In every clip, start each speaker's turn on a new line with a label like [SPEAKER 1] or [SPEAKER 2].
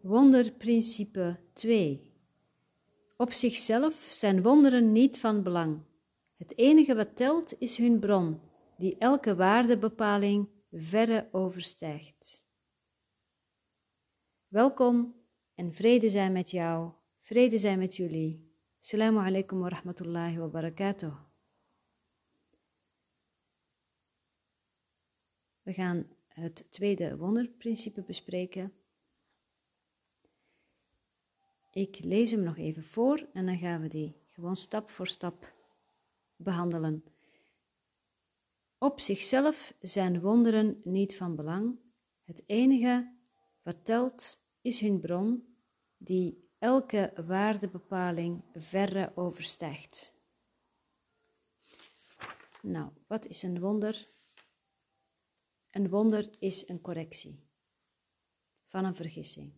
[SPEAKER 1] Wonderprincipe 2. Op zichzelf zijn wonderen niet van belang. Het enige wat telt is hun bron, die elke waardebepaling verre overstijgt. Welkom en vrede zijn met jou, vrede zijn met jullie. Assalamu alaikum wa rahmatullahi wa barakatuh. We gaan het tweede wonderprincipe bespreken. Ik lees hem nog even voor en dan gaan we die gewoon stap voor stap behandelen. Op zichzelf zijn wonderen niet van belang. Het enige wat telt is hun bron, die elke waardebepaling verre overstijgt. Nou, wat is een wonder? Een wonder is een correctie van een vergissing.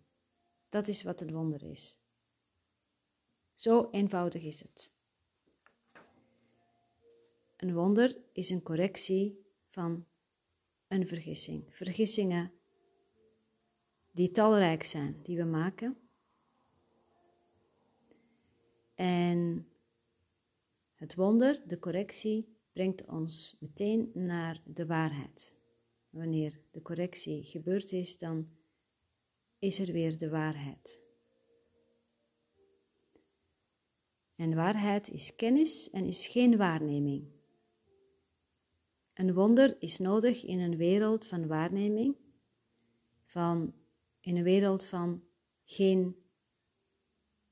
[SPEAKER 1] Dat is wat een wonder is. Zo eenvoudig is het. Een wonder is een correctie van een vergissing. Vergissingen die talrijk zijn, die we maken. En het wonder, de correctie, brengt ons meteen naar de waarheid. Wanneer de correctie gebeurd is, dan is er weer de waarheid. En waarheid is kennis en is geen waarneming. Een wonder is nodig in een wereld van waarneming, van, in een wereld van geen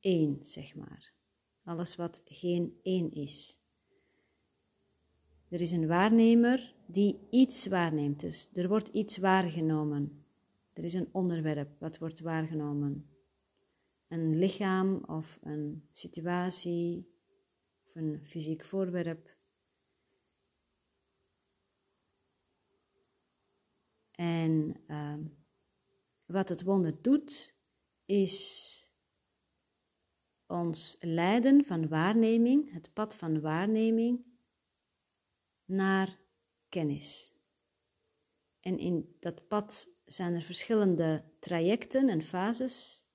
[SPEAKER 1] één, zeg maar. Alles wat geen één is. Er is een waarnemer die iets waarneemt, dus er wordt iets waargenomen. Er is een onderwerp wat wordt waargenomen. Een lichaam of een situatie of een fysiek voorwerp. En uh, wat het wonder doet, is ons leiden van waarneming, het pad van waarneming, naar kennis. En in dat pad zijn er verschillende trajecten en fases.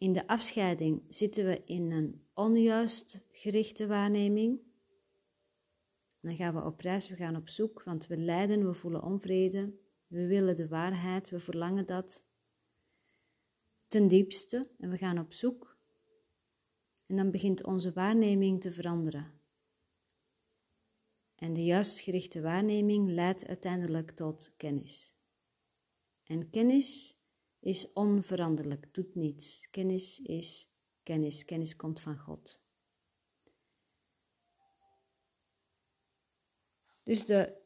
[SPEAKER 1] In de afscheiding zitten we in een onjuist gerichte waarneming. Dan gaan we op reis, we gaan op zoek, want we lijden, we voelen onvrede, we willen de waarheid, we verlangen dat ten diepste en we gaan op zoek. En dan begint onze waarneming te veranderen. En de juist gerichte waarneming leidt uiteindelijk tot kennis. En kennis is onveranderlijk, doet niets. Kennis is kennis, kennis komt van God. Dus de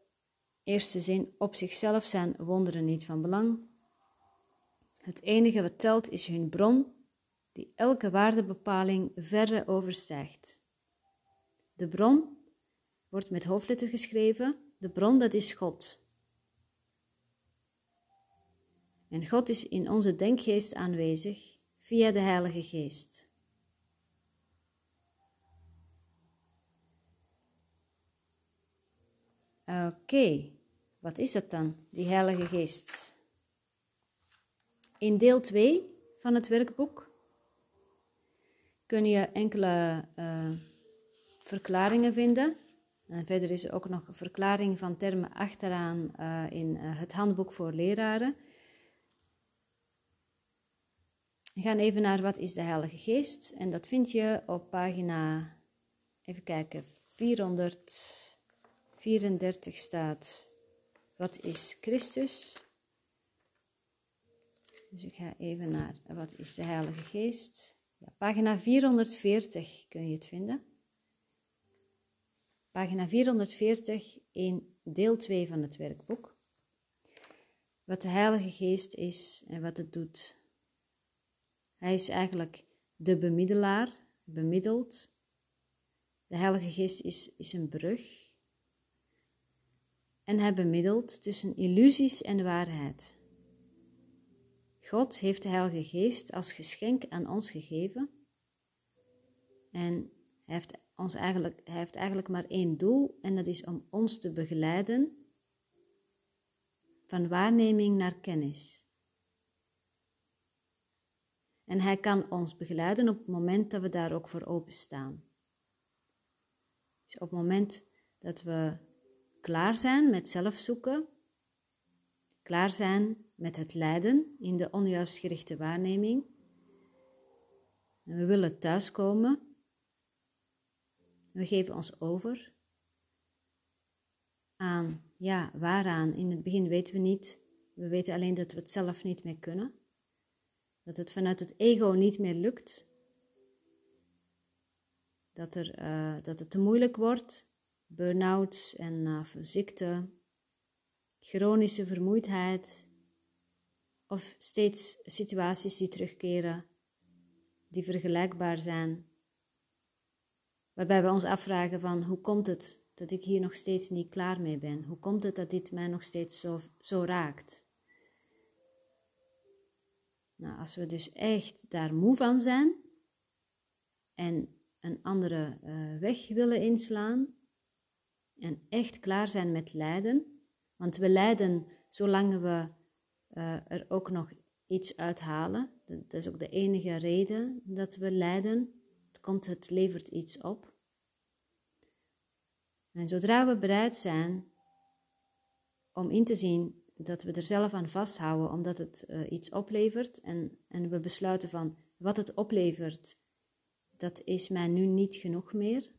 [SPEAKER 1] eerste zin, op zichzelf zijn wonderen niet van belang. Het enige wat telt is hun bron, die elke waardebepaling verre overstijgt. De bron wordt met hoofdletter geschreven. De bron, dat is God. En God is in onze denkgeest aanwezig via de Heilige Geest. Oké, wat is dat dan, die Heilige Geest? In deel 2 van het werkboek kun je enkele uh, verklaringen vinden en verder is er ook nog een verklaring van termen achteraan uh, in uh, het handboek voor leraren. We gaan even naar wat is de Heilige Geest. En dat vind je op pagina, even kijken, 434 staat, wat is Christus? Dus ik ga even naar wat is de Heilige Geest. Ja, pagina 440 kun je het vinden pagina 440 in deel 2 van het werkboek. Wat de Heilige Geest is en wat het doet. Hij is eigenlijk de bemiddelaar, bemiddeld. De Heilige Geest is, is een brug. En hij bemiddelt tussen illusies en waarheid. God heeft de Heilige Geest als geschenk aan ons gegeven. En heeft ons eigenlijk, hij heeft eigenlijk maar één doel en dat is om ons te begeleiden van waarneming naar kennis. En Hij kan ons begeleiden op het moment dat we daar ook voor openstaan. Dus op het moment dat we klaar zijn met zelfzoeken, klaar zijn met het lijden in de onjuist gerichte waarneming, en we willen thuiskomen, we geven ons over aan, ja, waaraan? In het begin weten we niet, we weten alleen dat we het zelf niet meer kunnen, dat het vanuit het ego niet meer lukt, dat, er, uh, dat het te moeilijk wordt, burn-outs en uh, ziekte, chronische vermoeidheid. Of steeds situaties die terugkeren, die vergelijkbaar zijn, waarbij we ons afvragen van hoe komt het dat ik hier nog steeds niet klaar mee ben? Hoe komt het dat dit mij nog steeds zo, zo raakt? Nou, als we dus echt daar moe van zijn en een andere uh, weg willen inslaan en echt klaar zijn met lijden, want we lijden zolang we uh, er ook nog iets uithalen. Dat is ook de enige reden dat we lijden. Het komt, het levert iets op. En zodra we bereid zijn om in te zien dat we er zelf aan vasthouden omdat het uh, iets oplevert en, en we besluiten van wat het oplevert, dat is mij nu niet genoeg meer,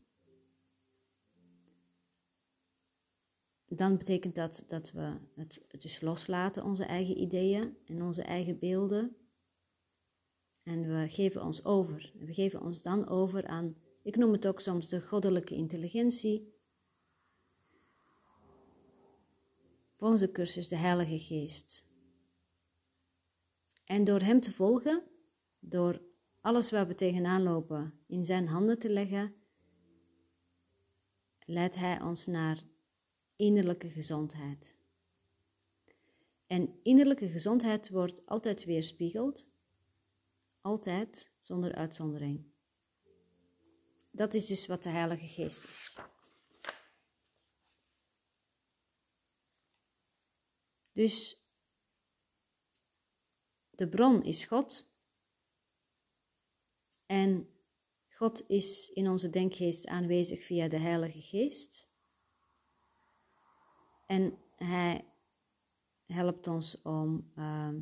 [SPEAKER 1] dan betekent dat dat we het dus loslaten, onze eigen ideeën en onze eigen beelden. En we geven ons over. We geven ons dan over aan, ik noem het ook soms de goddelijke intelligentie. Volgens de cursus de Heilige Geest. En door Hem te volgen, door alles waar we tegenaan lopen in Zijn handen te leggen, leidt Hij ons naar innerlijke gezondheid. En innerlijke gezondheid wordt altijd weerspiegeld, altijd zonder uitzondering. Dat is dus wat de Heilige Geest is. Dus de bron is God. En God is in onze denkgeest aanwezig via de Heilige Geest. En hij helpt ons om. Uh,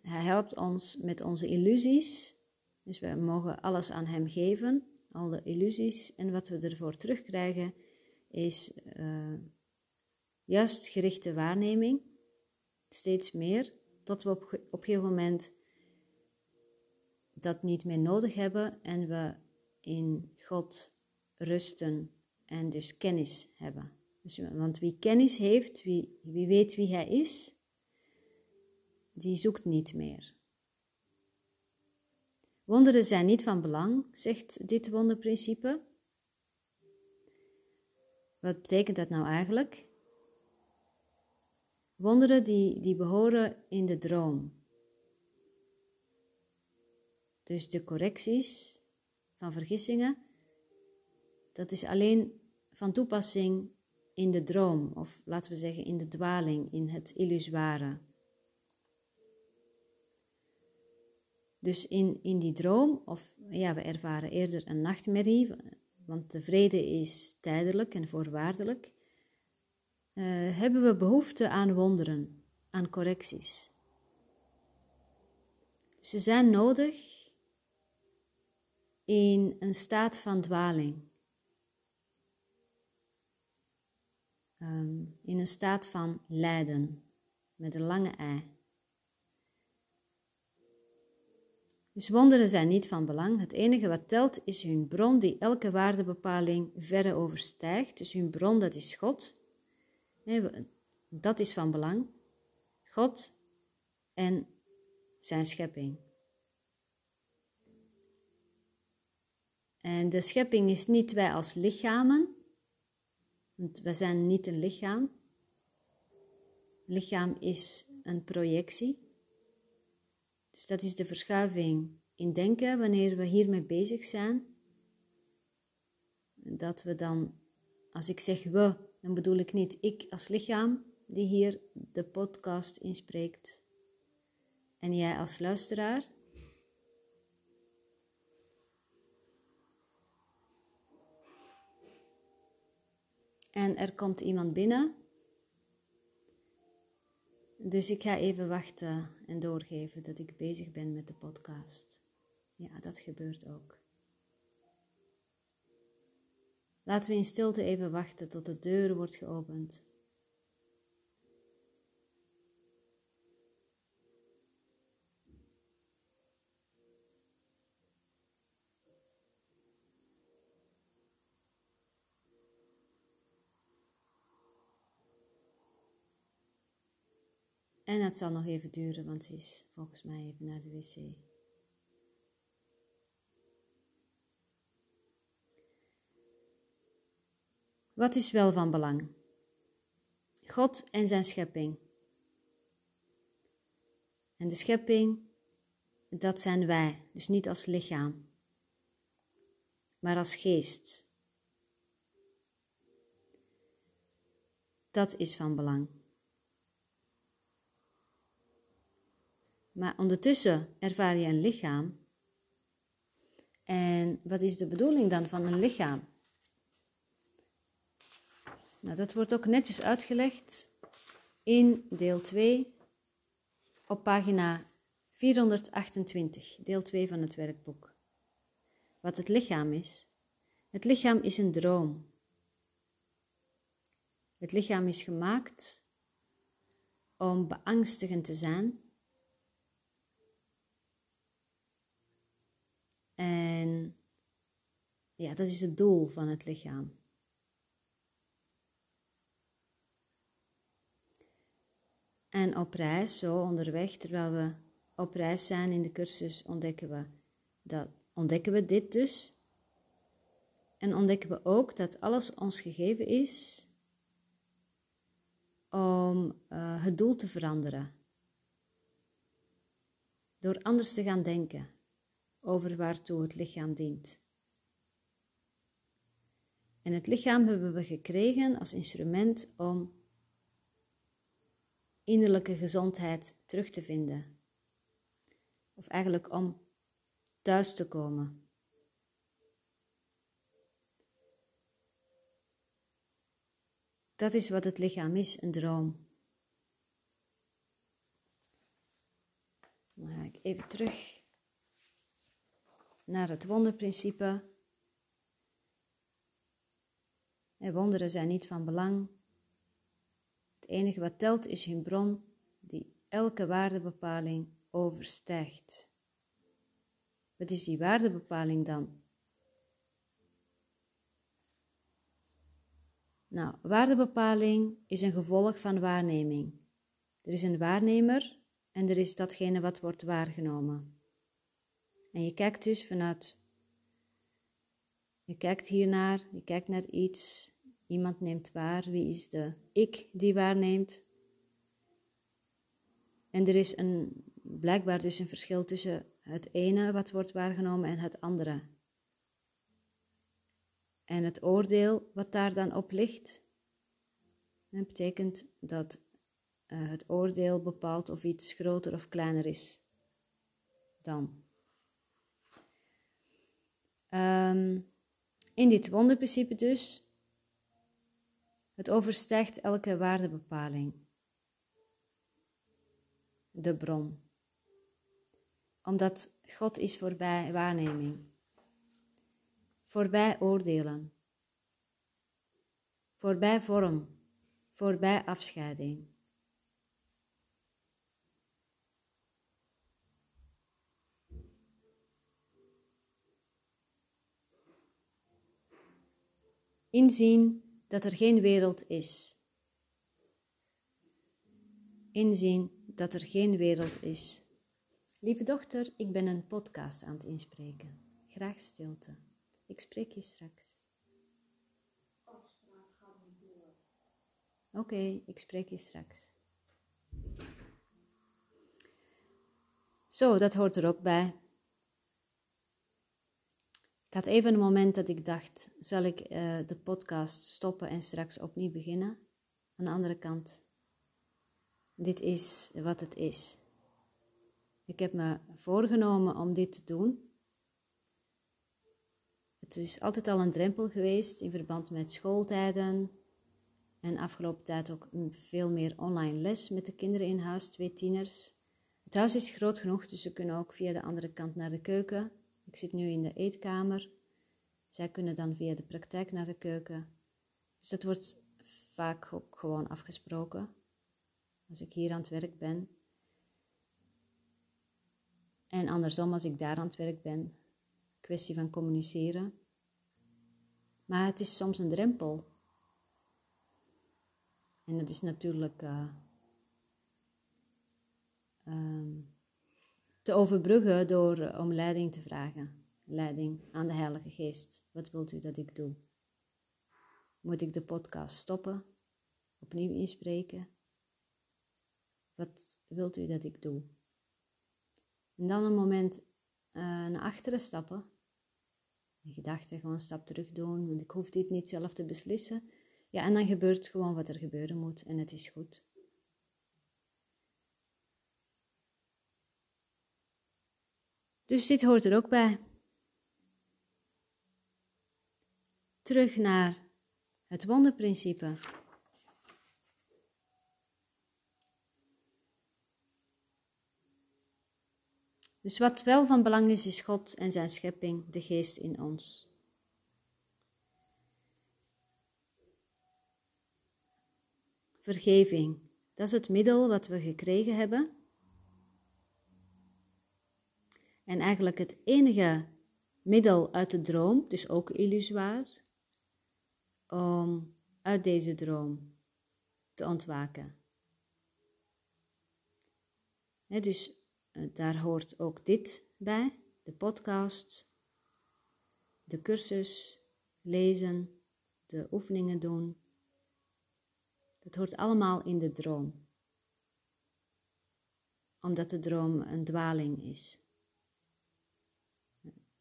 [SPEAKER 1] hij helpt ons met onze illusies. Dus we mogen alles aan hem geven, al de illusies. En wat we ervoor terugkrijgen is uh, juist gerichte waarneming. Steeds meer, tot we op, op een gegeven moment dat niet meer nodig hebben en we in God rusten en dus kennis hebben. Dus, want wie kennis heeft, wie, wie weet wie hij is, die zoekt niet meer. Wonderen zijn niet van belang, zegt dit wonderprincipe. Wat betekent dat nou eigenlijk? Wonderen die, die behoren in de droom. Dus de correcties van vergissingen, dat is alleen van toepassing in de droom, of laten we zeggen in de dwaling, in het illusoire. Dus in, in die droom, of ja, we ervaren eerder een nachtmerrie, want de vrede is tijdelijk en voorwaardelijk, uh, hebben we behoefte aan wonderen, aan correcties. Ze zijn nodig in een staat van dwaling. um, in een staat van lijden, met een lange ei. Dus wonderen zijn niet van belang. Het enige wat telt is hun bron die elke waardebepaling verre overstijgt. Dus hun bron, dat is God. Nee, dat is van belang. God en zijn schepping. En de schepping is niet wij als lichamen, want we zijn niet een lichaam. Lichaam is een projectie. Dus dat is de verschuiving in denken wanneer we hiermee bezig zijn. Dat we dan, als ik zeg we, dan bedoel ik niet ik als lichaam die hier de podcast inspreekt. en jij als luisteraar. En er komt iemand binnen. Dus ik ga even wachten en doorgeven dat ik bezig ben met de podcast. Ja, dat gebeurt ook. Laten we in stilte even wachten tot de deur wordt geopend. En het zal nog even duren, want ze is volgens mij even naar de wc. Wat is wel van belang? God en zijn schepping. En de schepping, dat zijn wij, dus niet als lichaam, maar als geest. Dat is van belang. Maar ondertussen ervaar je een lichaam. En wat is de bedoeling dan van een lichaam? Nou, dat wordt ook netjes uitgelegd in deel 2 op pagina 428, deel 2 van het werkboek. Wat het lichaam is. Het lichaam is een droom. Het lichaam is gemaakt om beangstigend te zijn. En ja, dat is het doel van het lichaam. En op reis, zo onderweg, terwijl we op reis zijn in de cursus, ontdekken we, dat, ontdekken we dit dus. En ontdekken we ook dat alles ons gegeven is om uh, het doel te veranderen. Door anders te gaan denken over waartoe het lichaam dient. En het lichaam hebben we gekregen als instrument om innerlijke gezondheid terug te vinden. Of eigenlijk om thuis te komen. Dat is wat het lichaam is, een droom. Dan ga ik even terug naar het wonderprincipe. En wonderen zijn niet van belang enige wat telt is hun bron die elke waardebepaling overstijgt. Wat is die waardebepaling dan? Nou, waardebepaling is een gevolg van waarneming. Er is een waarnemer en er is datgene wat wordt waargenomen. En je kijkt dus vanuit, je kijkt hiernaar, je kijkt naar iets Iemand neemt waar. Wie is de ik die waarneemt? En er is een, blijkbaar dus een verschil tussen het ene wat wordt waargenomen en het andere. En het oordeel wat daar dan op ligt, dat betekent dat uh, het oordeel bepaalt of iets groter of kleiner is dan. Um, in dit wonderprincipe dus het overstijgt elke waardebepaling. De bron. Omdat God is voorbij waarneming. Voorbij oordelen. Voorbij vorm. Voorbij afscheiding. Inzien dat er geen wereld is. Inzien dat er geen wereld is. Lieve dochter, ik ben een podcast aan het inspreken. Graag stilte. Ik spreek je straks. Oké, ik spreek je straks. Zo, dat hoort er ook bij. Had even een moment dat ik dacht, zal ik uh, de podcast stoppen en straks opnieuw beginnen? Aan de andere kant, dit is wat het is. ik heb me voorgenomen om dit te doen. Het is altijd al een drempel geweest in verband met schooltijden en afgelopen tijd ook veel meer online les met de kinderen in huis, twee tieners. Het huis is groot genoeg, dus ze kunnen ook via de andere kant naar de keuken. Ik zit nu in de eetkamer. Zij kunnen dan via de praktijk naar de keuken. Dus dat wordt vaak ook gewoon afgesproken. Als ik hier aan het werk ben. En andersom, als ik daar aan het werk ben. Kwestie van communiceren. Maar het is soms een drempel. En dat is natuurlijk uh, um, te overbruggen door uh, om leiding te vragen. Leiding aan de Heilige Geest. Wat wilt u dat ik doe? Moet ik de podcast stoppen? Opnieuw inspreken? Wat wilt u dat ik doe? En dan een moment uh, naar achteren stappen. In gedachten gewoon een stap terug doen, want ik hoef dit niet zelf te beslissen. Ja, en dan gebeurt gewoon wat er gebeuren moet en het is goed. Dus dit hoort er ook bij. Terug naar het wonderprincipe. Dus wat wel van belang is, is God en zijn schepping, de geest in ons. Vergeving, dat is het middel wat we gekregen hebben. En eigenlijk het enige middel uit de droom, dus ook illusoir, om uit deze droom te ontwaken. dus eh, daar hoort ook dit bij, de podcast, de cursus, lezen, de oefeningen doen. Dat hoort allemaal in de droom. Omdat de droom een dwaling is.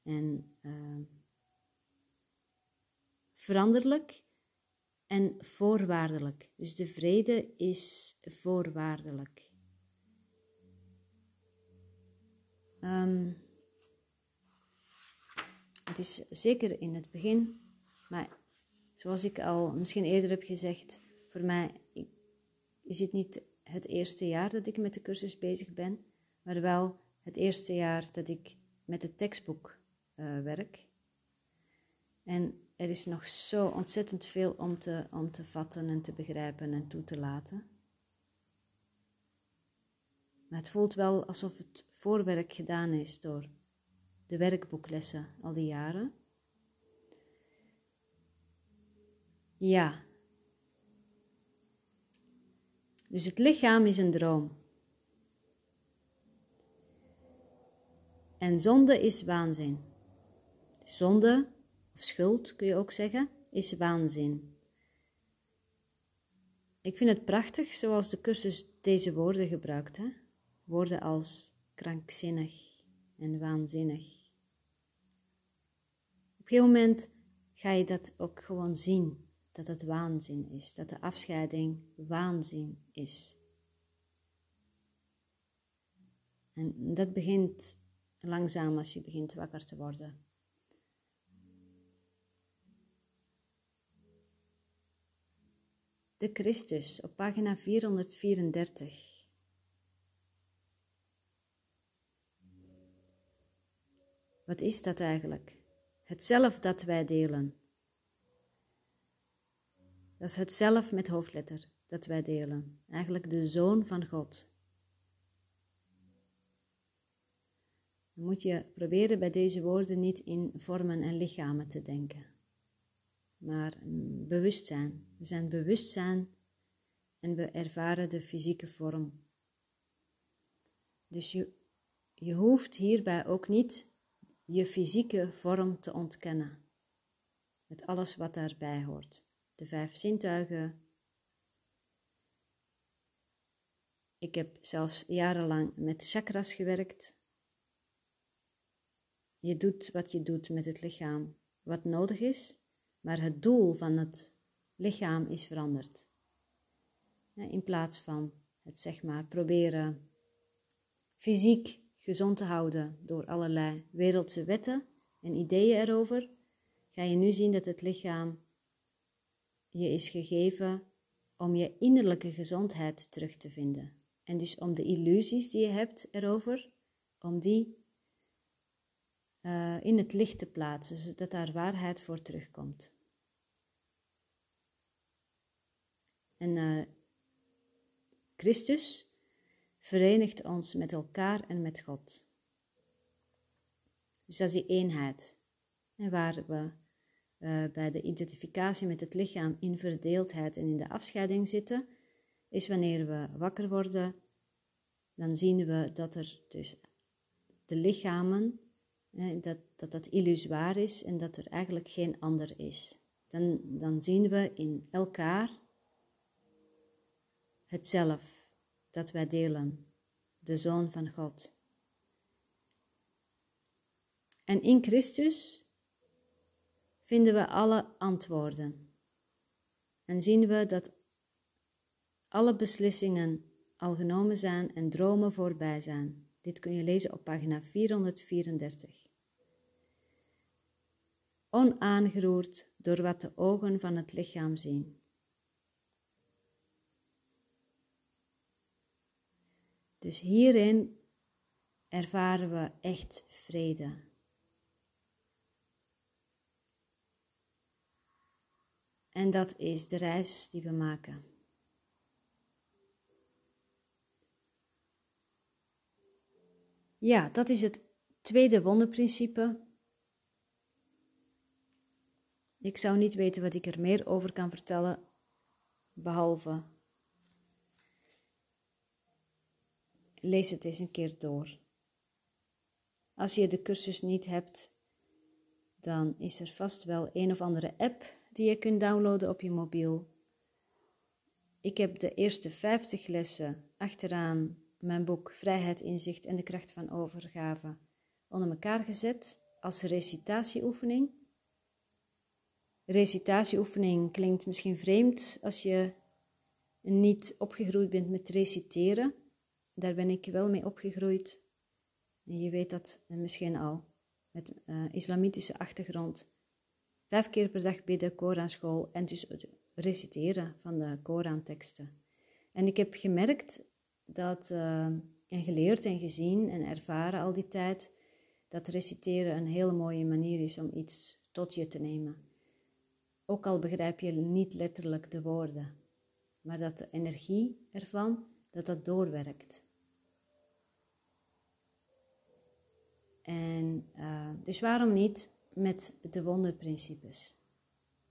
[SPEAKER 1] En uh, veranderlijk en voorwaardelijk. Dus de vrede is voorwaardelijk. Um, het is zeker in het begin, maar zoals ik al misschien eerder heb gezegd, voor mij is het niet het eerste jaar dat ik met de cursus bezig ben, maar wel het eerste jaar dat ik met het tekstboek uh, werk. En er is nog zo ontzettend veel om te, om te vatten en te begrijpen en toe te laten. Maar het voelt wel alsof het voorwerk gedaan is door de werkboeklessen al die jaren. Ja. Dus het lichaam is een droom. En zonde is waanzin. Zonde, of schuld kun je ook zeggen, is waanzin. Ik vind het prachtig zoals de cursus deze woorden gebruikt. Hè? Woorden als krankzinnig en waanzinnig. Op een gegeven moment ga je dat ook gewoon zien, dat het waanzin is, dat de afscheiding waanzin is. En dat begint langzaam als je begint wakker te worden. De Christus op pagina 434. Wat is dat eigenlijk? Het zelf dat wij delen. Dat is het zelf met hoofdletter dat wij delen. Eigenlijk de Zoon van God. Dan moet je proberen bij deze woorden niet in vormen en lichamen te denken, maar bewustzijn. We zijn bewustzijn en we ervaren de fysieke vorm. Dus je, je hoeft hierbij ook niet je fysieke vorm te ontkennen, met alles wat daarbij hoort. De vijf zintuigen. Ik heb zelfs jarenlang met chakras gewerkt. Je doet wat je doet met het lichaam, wat nodig is, maar het doel van het lichaam is veranderd. In plaats van het zeg maar proberen fysiek gezond te houden door allerlei wereldse wetten en ideeën erover, ga je nu zien dat het lichaam je is gegeven om je innerlijke gezondheid terug te vinden. En dus om de illusies die je hebt erover, om die uh, in het licht te plaatsen, zodat daar waarheid voor terugkomt. En uh, Christus verenigt ons met elkaar en met God. Dus dat is die eenheid. En waar we uh, bij de identificatie met het lichaam in verdeeldheid en in de afscheiding zitten, is wanneer we wakker worden, dan zien we dat er dus de lichamen, dat, dat dat illusoir is en dat er eigenlijk geen ander is. Dan, dan zien we in elkaar het zelf dat wij delen, de Zoon van God. En in Christus vinden we alle antwoorden en zien we dat alle beslissingen al genomen zijn en dromen voorbij zijn. Dit kun je lezen op pagina 434. Onaangeroerd door wat de ogen van het lichaam zien. Dus hierin ervaren we echt vrede. En dat is de reis die we maken. Ja, dat is het tweede wonderprincipe. Ik zou niet weten wat ik er meer over kan vertellen, behalve lees het eens een keer door. Als je de cursus niet hebt, dan is er vast wel een of andere app die je kunt downloaden op je mobiel. Ik heb de eerste 50 lessen achteraan mijn boek Vrijheid, Inzicht en de Kracht van Overgave onder elkaar gezet als recitatieoefening. Recitatieoefening klinkt misschien vreemd als je niet opgegroeid bent met reciteren. Daar ben ik wel mee opgegroeid. En je weet dat misschien al, met uh, islamitische achtergrond. Vijf keer per dag bidden, Koranschool en dus reciteren van de Koranteksten. En ik heb gemerkt dat, uh, en geleerd en gezien en ervaren al die tijd, dat reciteren een hele mooie manier is om iets tot je te nemen. Ook al begrijp je niet letterlijk de woorden, maar dat de energie ervan, dat dat doorwerkt. En uh, dus waarom niet met de wonderprincipes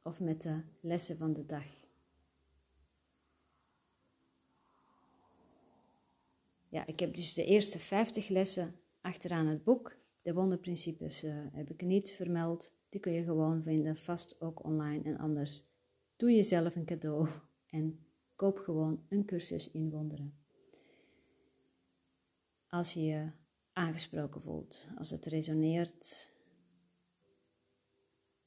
[SPEAKER 1] of met de lessen van de dag? Ja, ik heb dus de eerste 50 lessen achteraan het boek. De wonderprincipes uh, heb ik niet vermeld. Die kun je gewoon vinden, vast ook online. En anders doe jezelf een cadeau en koop gewoon een cursus in wonderen. Als je aangesproken voelt, als het resoneert.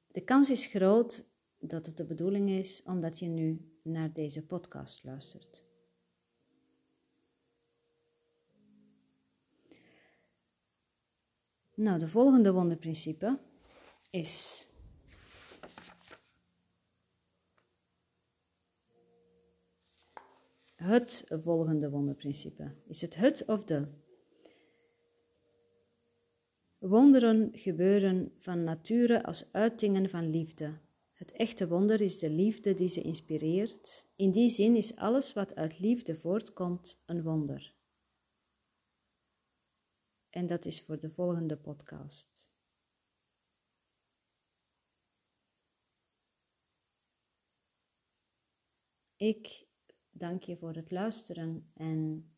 [SPEAKER 1] De kans is groot dat het de bedoeling is omdat je nu naar deze podcast luistert. Nou, de volgende wonderprincipe is het volgende wonderprincipe. Is het het of de? Wonderen gebeuren van nature als uitingen van liefde. Het echte wonder is de liefde die ze inspireert. In die zin is alles wat uit liefde voortkomt een wonder. En dat is voor de volgende podcast. Ik dank je voor het luisteren en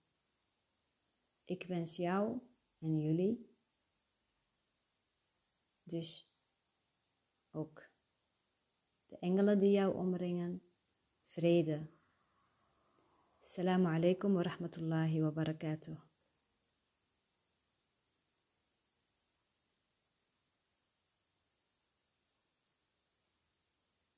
[SPEAKER 1] ik wens jou en jullie dus ook de engelen die jou omringen, vrede. Assalamu alaikum wa rahmatullahi wa barakatuh.